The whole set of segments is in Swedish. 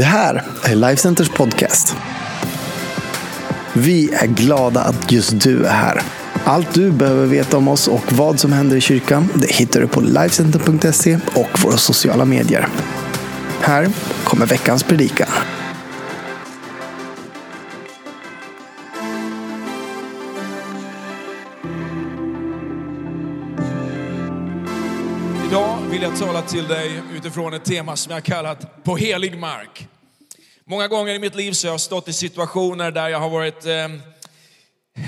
Det här är Lifecenters podcast. Vi är glada att just du är här. Allt du behöver veta om oss och vad som händer i kyrkan det hittar du på Lifecenter.se och våra sociala medier. Här kommer veckans predikan. Jag tala till dig utifrån ett tema som jag kallat På helig mark. Många gånger i mitt liv så har jag stått i situationer där jag har varit eh,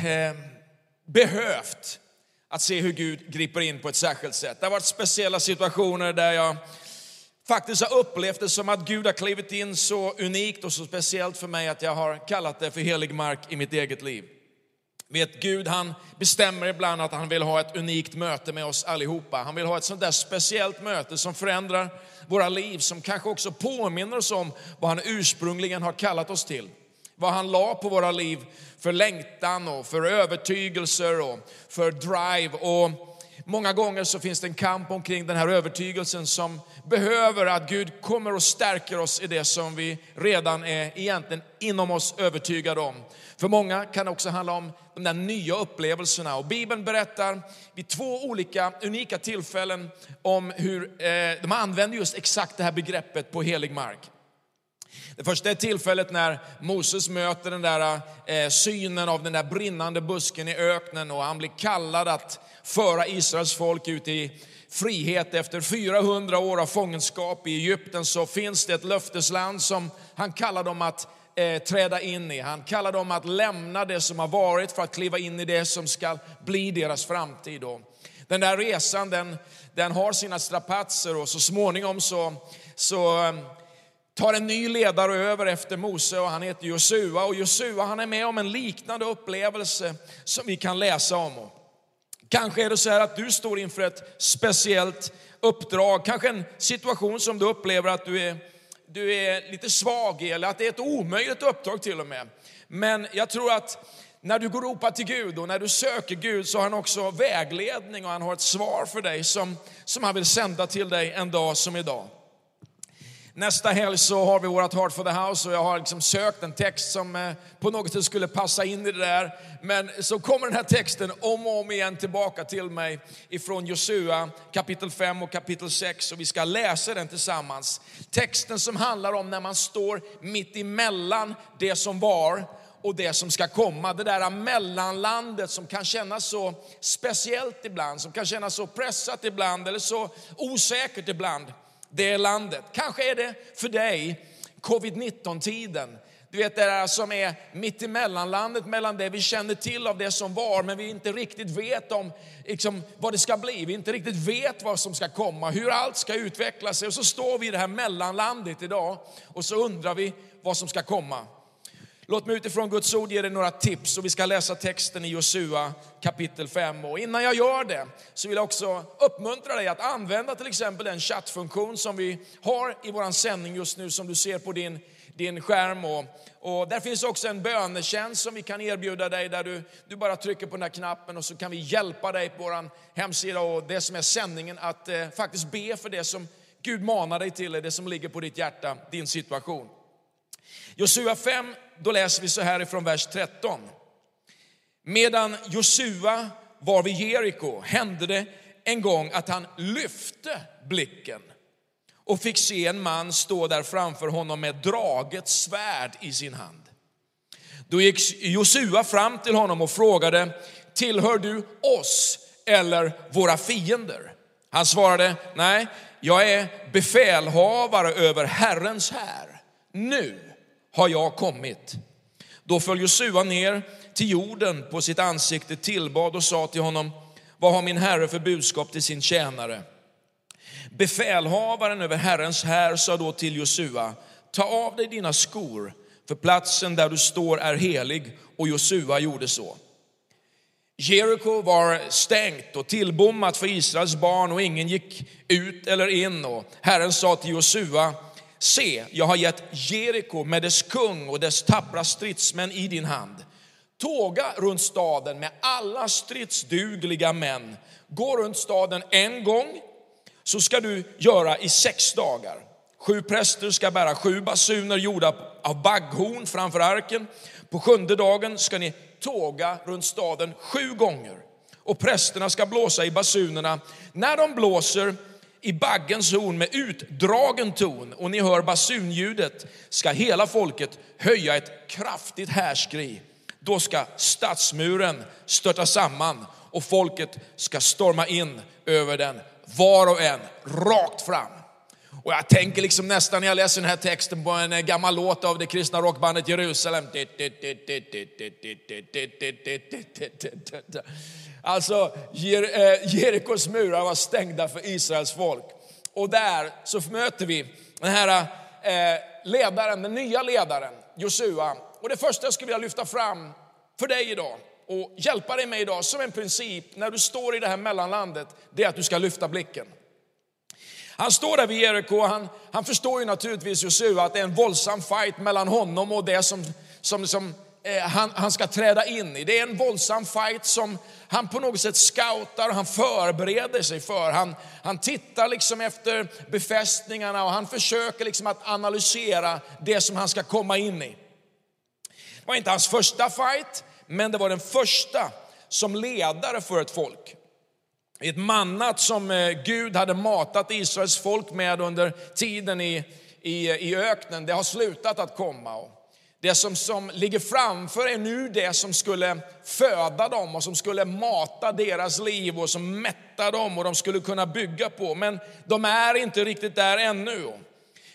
eh, behövt att se hur Gud griper in på ett särskilt sätt. Det har varit speciella situationer där jag faktiskt har upplevt det som att Gud har klivit in så unikt och så speciellt för mig att jag har kallat det för helig mark i mitt eget liv. Vet, Gud han bestämmer ibland att han vill ha ett unikt möte med oss allihopa. Han vill ha ett sånt där speciellt möte som förändrar våra liv, som kanske också påminner oss om vad han ursprungligen har kallat oss till. Vad han la på våra liv för längtan och för övertygelser och för drive. Och många gånger så finns det en kamp omkring den här övertygelsen som behöver att Gud kommer och stärker oss i det som vi redan är egentligen inom oss övertygade om. För många kan det också handla om de där nya upplevelserna. Och Bibeln berättar vid två olika unika tillfällen om hur eh, de använder just exakt det här begreppet på helig mark. Det första är tillfället när Moses möter den där eh, synen av den där brinnande busken i öknen och han blir kallad att föra Israels folk ut i frihet. Efter 400 år av fångenskap i Egypten så finns det ett löftesland som han kallar dem att eh, träda in i. Han kallar dem att lämna det som har varit för att kliva in i det som ska bli deras framtid. Och den där resan den, den har sina strapatser och så småningom så, så eh, tar en ny ledare över efter Mose och han heter Josua. Och Josua han är med om en liknande upplevelse som vi kan läsa om. Kanske är det så här att du står inför ett speciellt uppdrag, kanske en situation som du upplever att du är, du är lite svag i eller att det är ett omöjligt uppdrag till och med. Men jag tror att när du går ropar till Gud och när du söker Gud så har han också vägledning och han har ett svar för dig som, som han vill sända till dig en dag som idag. Nästa helg så har vi vårt Heart for the House och jag har liksom sökt en text som eh, på något sätt skulle passa in i det där. Men så kommer den här texten om och om igen tillbaka till mig ifrån Josua kapitel 5 och kapitel 6 och vi ska läsa den tillsammans. Texten som handlar om när man står mitt emellan det som var och det som ska komma. Det där mellanlandet som kan kännas så speciellt ibland, som kan kännas så pressat ibland eller så osäkert ibland det landet. Kanske är det för dig covid-19-tiden. Du vet det där som är mitt emellanlandet mellan det vi känner till av det som var men vi inte riktigt vet om liksom, vad det ska bli. Vi inte riktigt vet vad som ska komma, hur allt ska utveckla sig. Och så står vi i det här mellanlandet idag och så undrar vi vad som ska komma. Låt mig utifrån Guds ord ge dig några tips och vi ska läsa texten i Josua kapitel 5. Och innan jag gör det så vill jag också uppmuntra dig att använda till exempel den chattfunktion som vi har i vår sändning just nu som du ser på din, din skärm. Och, och där finns också en bönetjänst som vi kan erbjuda dig där du, du bara trycker på den här knappen och så kan vi hjälpa dig på vår hemsida och det som är sändningen att eh, faktiskt be för det som Gud manar dig till, det som ligger på ditt hjärta, din situation. Josua 5, då läser vi så här ifrån vers 13. Medan Josua var vid Jeriko hände det en gång att han lyfte blicken och fick se en man stå där framför honom med draget svärd i sin hand. Då gick Josua fram till honom och frågade, tillhör du oss eller våra fiender? Han svarade, nej, jag är befälhavare över Herrens här. Nu har jag kommit. Då föll Josua ner till jorden på sitt ansikte, tillbad och sa till honom, vad har min herre för budskap till sin tjänare? Befälhavaren över Herrens här sa då till Josua, ta av dig dina skor, för platsen där du står är helig. Och Josua gjorde så. Jeriko var stängt och tillbommat för Israels barn och ingen gick ut eller in. Och Herren sa till Josua, Se, jag har gett Jeriko med dess kung och dess tappra stridsmän i din hand. Tåga runt staden med alla stridsdugliga män. Gå runt staden en gång, så ska du göra i sex dagar. Sju präster ska bära sju basuner gjorda av bagghorn framför arken. På sjunde dagen ska ni tåga runt staden sju gånger och prästerna ska blåsa i basunerna. När de blåser i baggens horn med utdragen ton och ni hör basunljudet ska hela folket höja ett kraftigt härskri. Då ska stadsmuren störta samman och folket ska storma in över den, var och en, rakt fram. Och jag tänker liksom nästan när jag läser den här texten på en gammal låt av det kristna rockbandet Jerusalem. Alltså Jerikos murar var stängda för Israels folk. Och där så möter vi den här ledaren, den nya ledaren, Josua. Och det första jag skulle vilja lyfta fram för dig idag och hjälpa dig med idag som en princip när du står i det här mellanlandet, det är att du ska lyfta blicken. Han står där vid Jeriko och han, han förstår ju naturligtvis Josua att det är en våldsam fight mellan honom och det som, som, som eh, han, han ska träda in i. Det är en våldsam fight som han på något sätt scoutar och han förbereder sig för. Han, han tittar liksom efter befästningarna och han försöker liksom att analysera det som han ska komma in i. Det var inte hans första fight, men det var den första som ledare för ett folk. Ett mannat som eh, Gud hade matat Israels folk med under tiden i, i, i öknen, det har slutat att komma. Det som, som ligger framför är nu det som skulle föda dem och som skulle mata deras liv och som mätta dem och de skulle kunna bygga på. Men de är inte riktigt där ännu.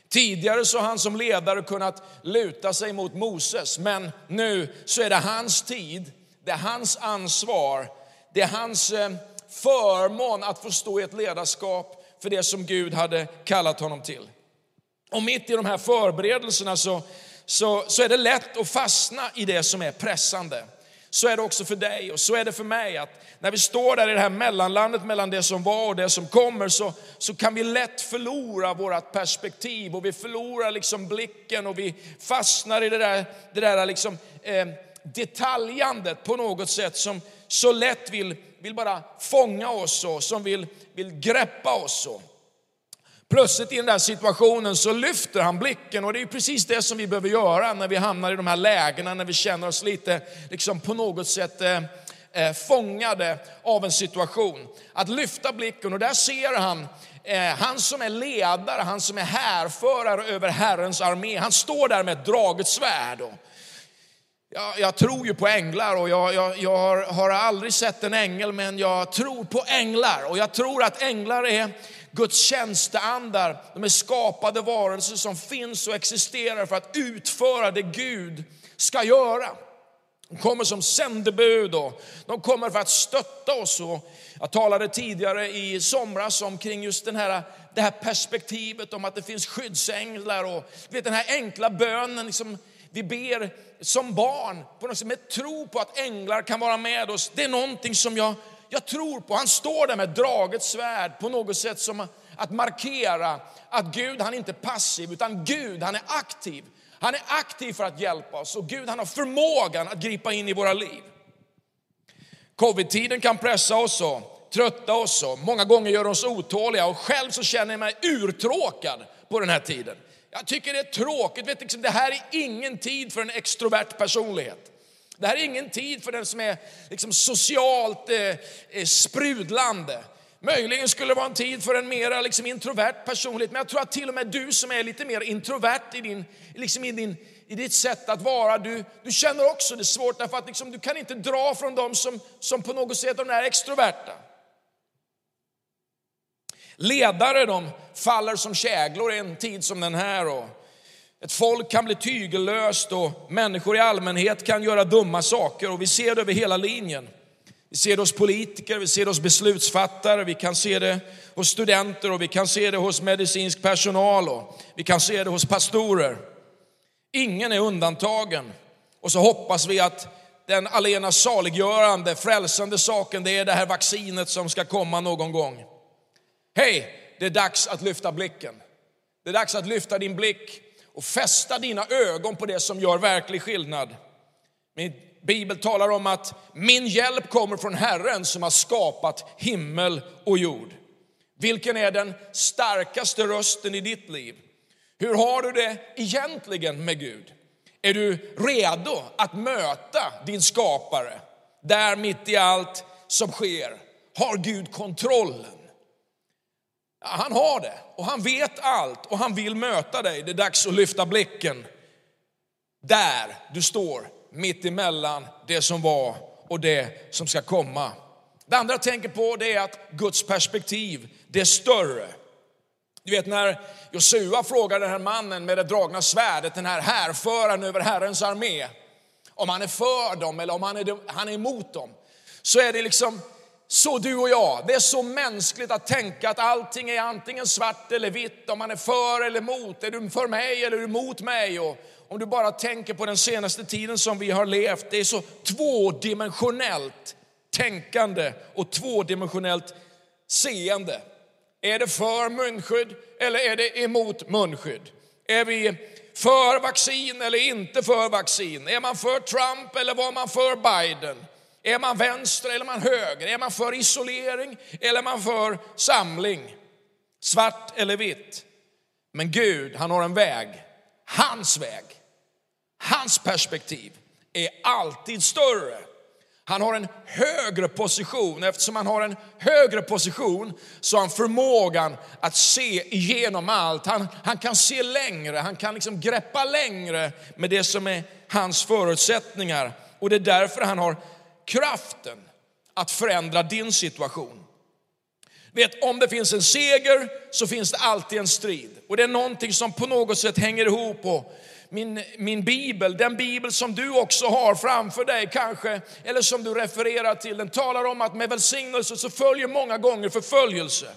Tidigare så har han som ledare kunnat luta sig mot Moses, men nu så är det hans tid, det är hans ansvar, det är hans eh, förmån att få stå i ett ledarskap för det som Gud hade kallat honom till. Och mitt i de här förberedelserna så, så, så är det lätt att fastna i det som är pressande. Så är det också för dig och så är det för mig att när vi står där i det här mellanlandet mellan det som var och det som kommer så, så kan vi lätt förlora vårt perspektiv och vi förlorar liksom blicken och vi fastnar i det där, det där liksom, eh, detaljandet på något sätt som så lätt vill, vill bara fånga oss och som vill, vill greppa oss. Och. Plötsligt i den där situationen så lyfter han blicken och det är precis det som vi behöver göra när vi hamnar i de här lägena, när vi känner oss lite liksom på något sätt eh, eh fångade av en situation. Att lyfta blicken och där ser han eh, han som är ledare, han som är härförare över Herrens armé. Han står där med ett draget svärd. Och, jag, jag, tror ju på änglar och jag, jag, jag har, har, aldrig sett en ängel men jag tror på änglar. Och jag tror att änglar är Guds tjänsteandar. De är skapade varelser som finns och existerar för att utföra det Gud ska göra. De kommer som sändebud och de kommer för att stötta oss. Och jag talade tidigare i somras omkring just den här, det här perspektivet om att det finns skyddsänglar och vet, den här enkla bönen liksom, vi ber som barn på något sätt med tro på att änglar kan vara med oss. Det är någonting som jag, jag tror på. Han står där med draget svärd på något sätt som att markera att Gud han är inte passiv utan Gud han är aktiv. Han är aktiv för att hjälpa oss och Gud han har förmågan att gripa in i våra liv. Covid-tiden kan pressa oss och trötta oss och många gånger gör oss otåliga och själv så känner jag mig urtråkad på den här tiden. Jag tycker det är tråkigt, vet, liksom, det här är ingen tid för en extrovert personlighet. Det här är ingen tid för den som är liksom, socialt eh, eh sprudlande. Möjligen skulle det vara en tid för en mer liksom, introvert personlighet, men jag tror att till och med du som är lite mer introvert i, din, liksom i, din, i ditt sätt att vara, du, du känner också det svårt därför att liksom, du kan inte dra från dem som, som på något sätt är extroverta. Ledare de faller som käglor i en tid som den här. Och ett folk kan bli tygellöst och människor i allmänhet kan göra dumma saker och vi ser det över hela linjen. Vi ser det hos politiker, vi ser det hos beslutsfattare, vi kan se det hos studenter och vi kan se det hos medicinsk personal och vi kan se det hos pastorer. Ingen är undantagen. Och så hoppas vi att den allena saliggörande, frälsande saken, det är det här vaccinet som ska komma någon gång. Hej, det är dags att lyfta blicken. Det är dags att lyfta din blick och fästa dina ögon på det som gör verklig skillnad. Min bibel talar om att min hjälp kommer från Herren som har skapat himmel och jord. Vilken är den starkaste rösten i ditt liv? Hur har du det egentligen med Gud? Är du redo att möta din skapare där mitt i allt som sker? Har Gud kontrollen? Han har det och han vet allt och han vill möta dig. Det är dags att lyfta blicken där du står mitt emellan det som var och det som ska komma. Det andra jag tänker på det är att Guds perspektiv, det är större. Du vet när Josua frågar den här mannen med det dragna svärdet, den här härföraren över Herrens armé, om han är för dem eller om han är, han är emot dem. Så är det liksom så du och jag. Det är så mänskligt att tänka att allting är antingen svart eller vitt, om man är för eller emot. Är du för mig eller är du emot mig? Och om du bara tänker på den senaste tiden som vi har levt, det är så tvådimensionellt tänkande och tvådimensionellt seende. Är det för munskydd eller är det emot munskydd? Är vi för vaccin eller inte för vaccin? Är man för Trump eller var man för Biden? Är man vänster eller man höger? Är man för isolering eller man för samling? Svart eller vitt? Men Gud, han har en väg. Hans väg, hans perspektiv är alltid större. Han har en högre position. Eftersom han har en högre position så har han förmågan att se igenom allt. Han, han kan se längre, han kan liksom greppa längre med det som är hans förutsättningar. Och det är därför han har kraften att förändra din situation. Vet, om det finns en seger så finns det alltid en strid. Och det är någonting som på något sätt hänger ihop. Och min, min bibel, den bibel som du också har framför dig kanske, eller som du refererar till, den talar om att med välsignelse så följer många gånger förföljelse.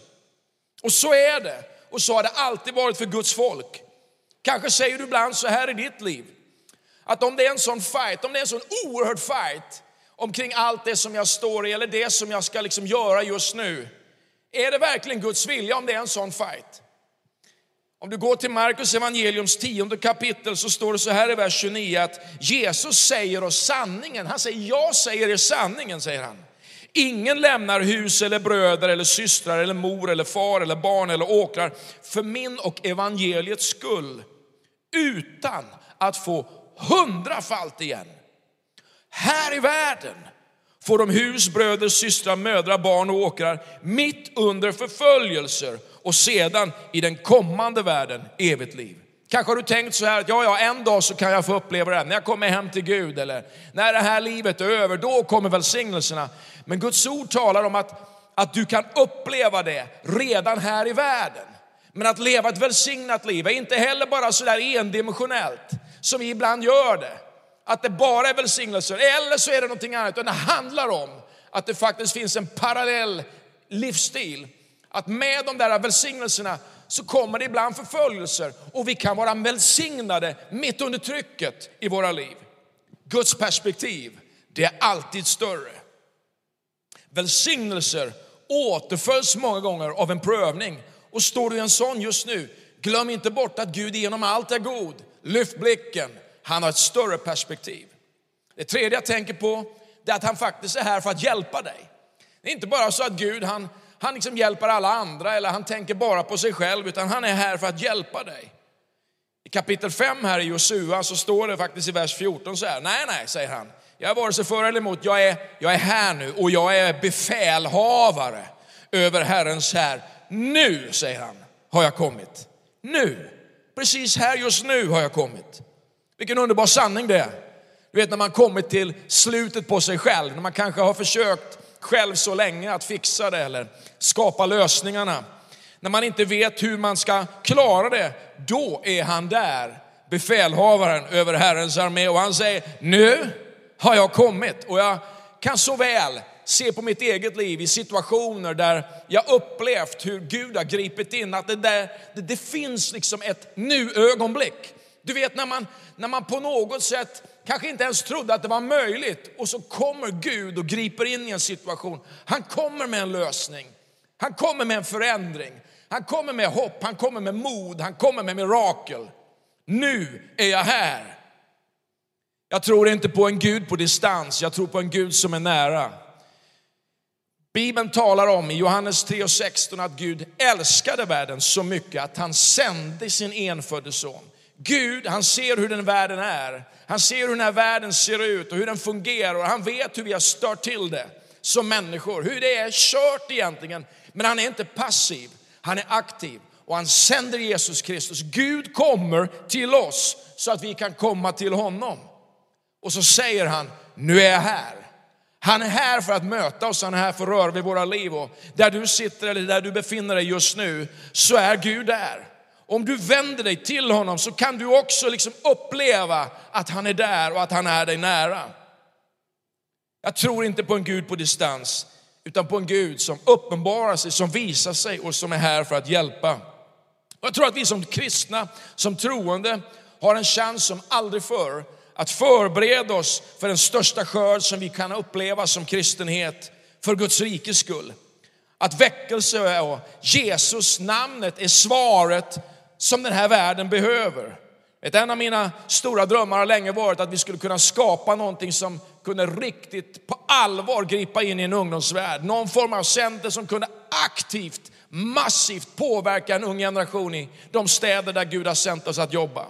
Och så är det. Och så har det alltid varit för Guds folk. Kanske säger du ibland så här i ditt liv, att om det är en sån fight, om det är en sån oerhörd fight omkring allt det som jag står i eller det som jag ska liksom göra just nu. Är det verkligen Guds vilja om det är en sån fight? Om du går till Markus evangeliums tionde kapitel så står det så här i vers 29 att Jesus säger oss sanningen. Han säger, jag säger er sanningen, säger han. Ingen lämnar hus eller bröder eller systrar eller mor eller far eller barn eller åkrar för min och evangeliets skull utan att få hundrafalt igen. Här i världen får de hus, bröder, systrar, mödrar, barn och åkrar mitt under förföljelser och sedan i den kommande världen evigt liv. Kanske har du tänkt så här att ja, ja, en dag så kan jag få uppleva det när jag kommer hem till Gud eller när det här livet är över, då kommer välsignelserna. Men Guds ord talar om att, att du kan uppleva det redan här i världen. Men att leva ett välsignat liv är inte heller bara så där endimensionellt som vi ibland gör det att det bara är välsignelser eller så är det någonting annat. Utan det handlar om att det faktiskt finns en parallell livsstil. Att med de där välsignelserna så kommer det ibland förföljelser och vi kan vara välsignade mitt under trycket i våra liv. Guds perspektiv, det är alltid större. Välsignelser återföljs många gånger av en prövning. Och står du i en sån just nu, glöm inte bort att Gud genom allt är god. Lyft blicken, han har ett större perspektiv. Det tredje jag tänker på är att han faktiskt är här för att hjälpa dig. Det är inte bara så att Gud han, han liksom hjälper alla andra eller han tänker bara på sig själv utan han är här för att hjälpa dig. I kapitel 5 här i Josua så står det faktiskt i vers 14 så här, nej nej säger han, jag är vare sig för eller emot, jag är, jag är här nu och jag är befälhavare över Herrens här. Nu, säger han, har jag kommit. Nu, precis här just nu har jag kommit. Vilken underbar sanning det är. Du vet när man kommit till slutet på sig själv, när man kanske har försökt själv så länge att fixa det eller skapa lösningarna. När man inte vet hur man ska klara det, då är han där, befälhavaren över Herrens armé och han säger, nu har jag kommit och jag kan så väl se på mitt eget liv i situationer där jag upplevt hur Gud har gripit in, att det, där, det, det finns liksom ett nu-ögonblick. Du vet när man, när man på något sätt kanske inte ens trodde att det var möjligt och så kommer Gud och griper in i en situation. Han kommer med en lösning. Han kommer med en förändring. Han kommer med hopp, han kommer med mod, han kommer med mirakel. Nu är jag här. Jag tror inte på en Gud på distans, jag tror på en Gud som är nära. Bibeln talar om i Johannes 3 och 16 att Gud älskade världen så mycket att han sände sin enfödde son. Gud, han ser hur den världen är. Han ser hur den här världen ser ut och hur den fungerar och han vet hur vi har stört till det som människor. Hur det är kört egentligen. Men han är inte passiv, han är aktiv och han sänder Jesus Kristus. Gud kommer till oss så att vi kan komma till honom. Och så säger han, nu är jag här. Han är här för att möta oss, han är här för att röra vid våra liv. Och där du sitter eller där du befinner dig just nu så är Gud där. Om du vänder dig till honom så kan du också liksom uppleva att han är där och att han är dig nära. Jag tror inte på en Gud på distans, utan på en Gud som uppenbarar sig, som visar sig och som är här för att hjälpa. Och jag tror att vi som kristna, som troende, har en chans som aldrig förr att förbereda oss för den största skörd som vi kan uppleva som kristenhet för Guds rikes skull. Att väckelse och Jesus namnet är svaret som den här världen behöver. Ett en av mina stora drömmar har länge varit att vi skulle kunna skapa någonting som kunde riktigt på allvar gripa in i en ungdomsvärld. Någon form av center som kunde aktivt, massivt påverka en ung generation i de städer där Gud har sänt oss att jobba.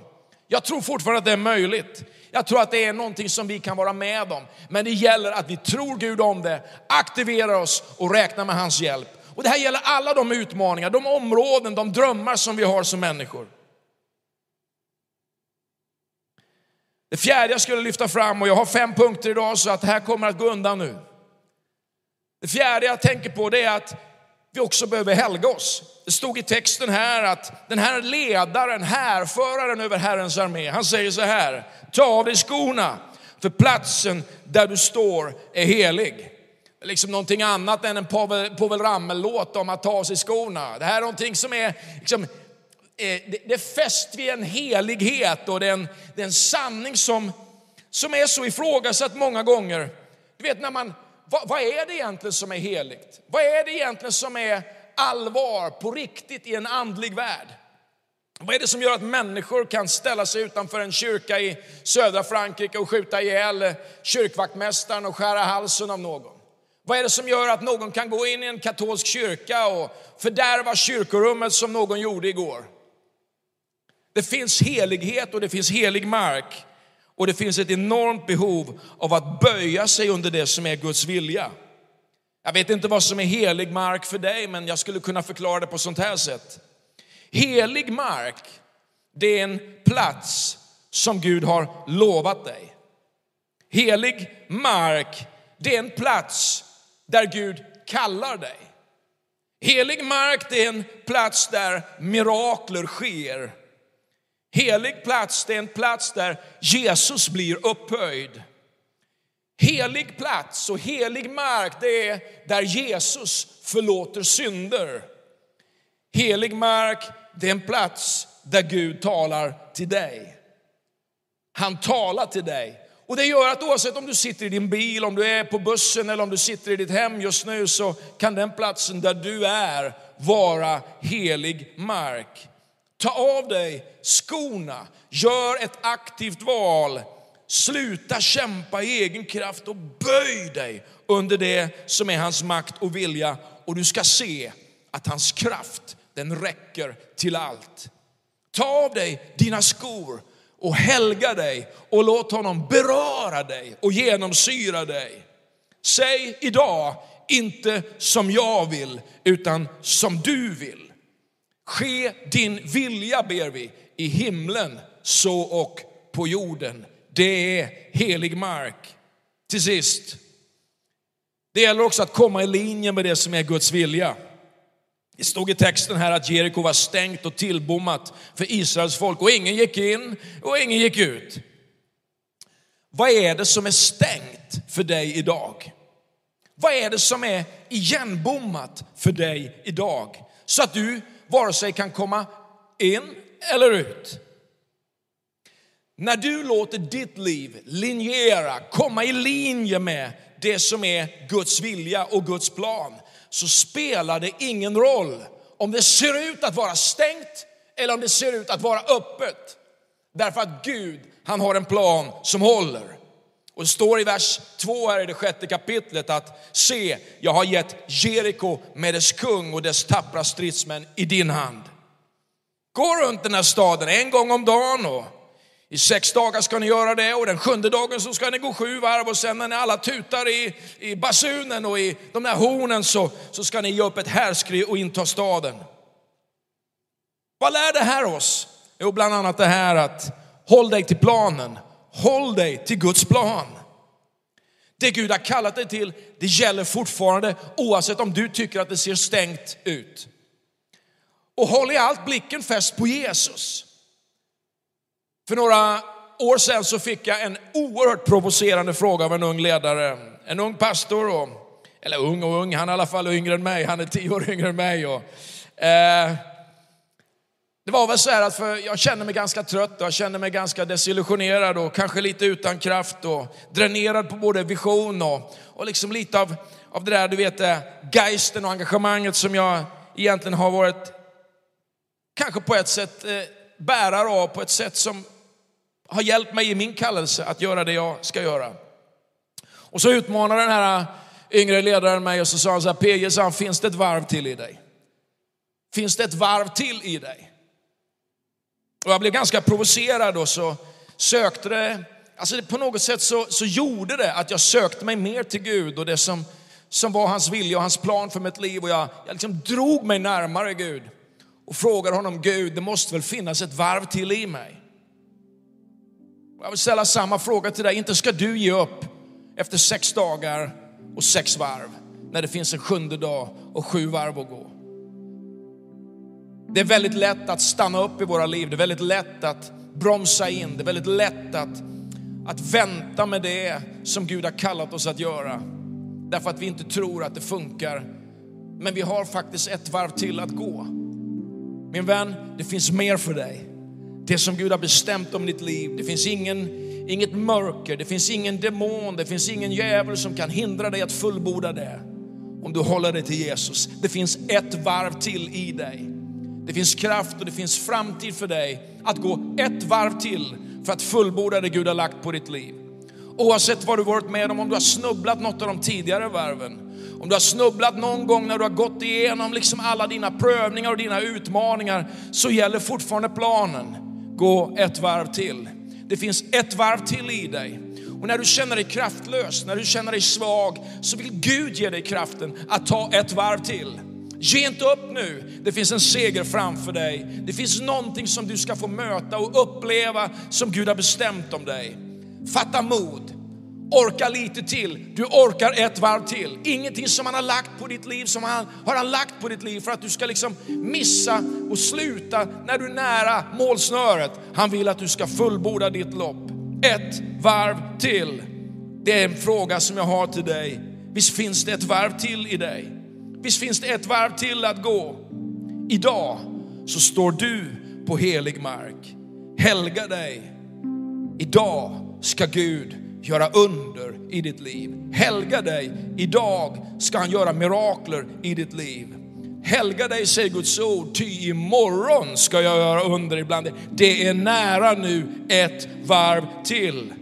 Jag tror fortfarande att det är möjligt. Jag tror att det är någonting som vi kan vara med om. Men det gäller att vi tror Gud om det, aktiverar oss och räknar med hans hjälp. Och det här gäller alla de utmaningar, de områden, de drömmar som vi har som människor. Det fjärde jag skulle lyfta fram, och jag har fem punkter idag så att det här kommer att gå undan nu. Det fjärde jag tänker på det är att vi också behöver helga oss. Det stod i texten här att den här ledaren, härföraren över Herrens armé, han säger så här, ta av dig skorna, för platsen där du står är helig. Det är liksom någonting annat än en Povel, Povel Ramel-låt om att ta av sig skorna. Det här är någonting som är, liksom, eh, det, det är fäst vid en helighet och det är en, det är en sanning som, som är så ifrågasatt många gånger. Du vet när man, vad, vad är det egentligen som är heligt? Vad är det egentligen som är allvar på riktigt i en andlig värld? Vad är det som gör att människor kan ställa sig utanför en kyrka i södra Frankrike och skjuta ihjäl kyrkvaktmästaren och skära halsen av någon? Vad är det som gör att någon kan gå in i en katolsk kyrka och fördärva kyrkorummet som någon gjorde igår? Det finns helighet och det finns helig mark och det finns ett enormt behov av att böja sig under det som är Guds vilja. Jag vet inte vad som är helig mark för dig, men jag skulle kunna förklara det på sånt här sätt. Helig mark, det är en plats som Gud har lovat dig. Helig mark, det är en plats där Gud kallar dig. Helig mark, det är en plats där mirakler sker. Helig plats, det är en plats där Jesus blir upphöjd. Helig plats och helig mark, det är där Jesus förlåter synder. Helig mark, det är en plats där Gud talar till dig. Han talar till dig. Och det gör att oavsett om du sitter i din bil, om du är på bussen eller om du sitter i ditt hem just nu så kan den platsen där du är vara helig mark. Ta av dig skorna, gör ett aktivt val. Sluta kämpa i egen kraft och böj dig under det som är hans makt och vilja. Och du ska se att hans kraft, den räcker till allt. Ta av dig dina skor och helga dig och låt honom beröra dig och genomsyra dig. Säg idag, inte som jag vill, utan som du vill. Ske din vilja ber vi i himlen så och på jorden. Det är helig mark. Till sist, det gäller också att komma i linje med det som är Guds vilja. Det stod i texten här att Jeriko var stängt och tillbommat för Israels folk och ingen gick in och ingen gick ut. Vad är det som är stängt för dig idag? Vad är det som är igenbommat för dig idag? Så att du vare sig kan komma in eller ut. När du låter ditt liv linjera, komma i linje med det som är Guds vilja och Guds plan, så spelar det ingen roll om det ser ut att vara stängt eller om det ser ut att vara öppet. Därför att Gud, han har en plan som håller. Och det står i vers 2 här i det sjätte kapitlet att se, jag har gett Jeriko med dess kung och dess tappra stridsmän i din hand. Gå runt den här staden en gång om dagen och i sex dagar ska ni göra det och den sjunde dagen så ska ni gå sju varv och sen när ni alla tutar i, i basunen och i de där hornen så, så ska ni ge upp ett härskri och inta staden. Vad lär det här oss? Jo, bland annat det här att håll dig till planen, håll dig till Guds plan. Det Gud har kallat dig till, det gäller fortfarande oavsett om du tycker att det ser stängt ut. Och håll i allt blicken fäst på Jesus. För några år sedan så fick jag en oerhört provocerande fråga av en ung ledare, en ung pastor, och, eller ung och ung, han är i alla fall yngre än mig, han är tio år yngre än mig. Och, eh, det var väl så här att för jag kände mig ganska trött och jag kände mig ganska desillusionerad och kanske lite utan kraft och dränerad på både vision och, och liksom lite av, av det där, du vet, eh, geisten och engagemanget som jag egentligen har varit, kanske på ett sätt eh, bärare av på ett sätt som har hjälpt mig i min kallelse att göra det jag ska göra. Och så utmanade den här yngre ledaren mig och så sa han så här, PJ, sa han, finns det ett varv till i dig? Finns det ett varv till i dig? Och jag blev ganska provocerad och så sökte det, alltså på något sätt så, så gjorde det att jag sökte mig mer till Gud och det som, som var hans vilja och hans plan för mitt liv. Och jag, jag liksom drog mig närmare Gud och frågade honom, Gud, det måste väl finnas ett varv till i mig? Jag vill ställa samma fråga till dig. Inte ska du ge upp efter sex dagar och sex varv när det finns en sjunde dag och sju varv att gå. Det är väldigt lätt att stanna upp i våra liv. Det är väldigt lätt att bromsa in. Det är väldigt lätt att, att vänta med det som Gud har kallat oss att göra. Därför att vi inte tror att det funkar. Men vi har faktiskt ett varv till att gå. Min vän, det finns mer för dig det som Gud har bestämt om ditt liv. Det finns ingen, inget mörker, det finns ingen demon, det finns ingen djävul som kan hindra dig att fullborda det. Om du håller dig till Jesus. Det finns ett varv till i dig. Det finns kraft och det finns framtid för dig att gå ett varv till för att fullborda det Gud har lagt på ditt liv. Oavsett vad du varit med om, om du har snubblat något av de tidigare varven, om du har snubblat någon gång när du har gått igenom liksom alla dina prövningar och dina utmaningar, så gäller fortfarande planen gå ett varv till. Det finns ett varv till i dig. Och när du känner dig kraftlös, när du känner dig svag, så vill Gud ge dig kraften att ta ett varv till. Ge inte upp nu, det finns en seger framför dig. Det finns någonting som du ska få möta och uppleva som Gud har bestämt om dig. Fatta mod, Orka lite till. Du orkar ett varv till. Ingenting som han har lagt på ditt liv som han har han lagt på ditt liv för att du ska liksom missa och sluta när du är nära målsnöret. Han vill att du ska fullborda ditt lopp. Ett varv till. Det är en fråga som jag har till dig. Visst finns det ett varv till i dig? Visst finns det ett varv till att gå? Idag så står du på helig mark. Helga dig. Idag ska Gud göra under i ditt liv. Helga dig. Idag ska han göra mirakler i ditt liv. Helga dig, säger Guds ord, ty imorgon ska jag göra under ibland dig. Det är nära nu ett varv till.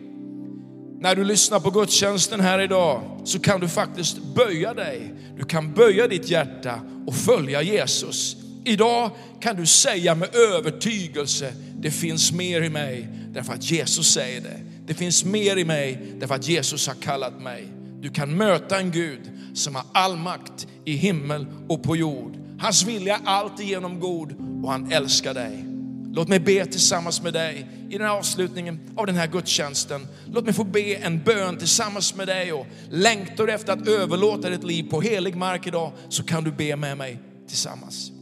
När du lyssnar på gudstjänsten här idag så kan du faktiskt böja dig. Du kan böja ditt hjärta och följa Jesus. Idag kan du säga med övertygelse, det finns mer i mig därför att Jesus säger det. Det finns mer i mig därför att Jesus har kallat mig. Du kan möta en Gud som har all makt i himmel och på jord. Hans vilja är alltigenom god och han älskar dig. Låt mig be tillsammans med dig i den här avslutningen av den här gudstjänsten. Låt mig få be en bön tillsammans med dig och längtar du efter att överlåta ditt liv på helig mark idag så kan du be med mig tillsammans.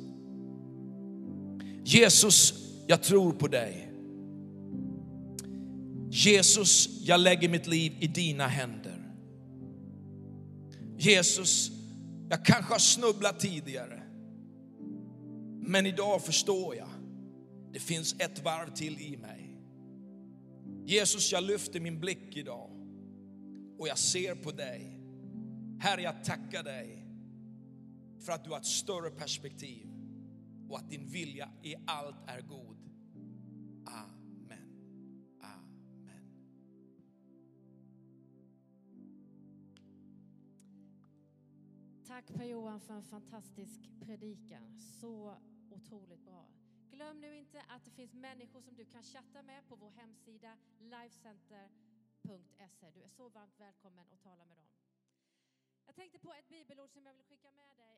Jesus, jag tror på dig. Jesus, jag lägger mitt liv i dina händer. Jesus, jag kanske har snubblat tidigare. Men idag förstår jag, det finns ett varv till i mig. Jesus, jag lyfter min blick idag och jag ser på dig. Herre, jag tackar dig för att du har ett större perspektiv och att din vilja i allt är god. Amen. Tack Per-Johan för en fantastisk predikan. Så otroligt bra. Glöm nu inte att det finns människor som du kan chatta med på vår hemsida lifecenter.se. Du är så varmt välkommen att tala med dem. Jag tänkte på ett bibelord som jag vill skicka med dig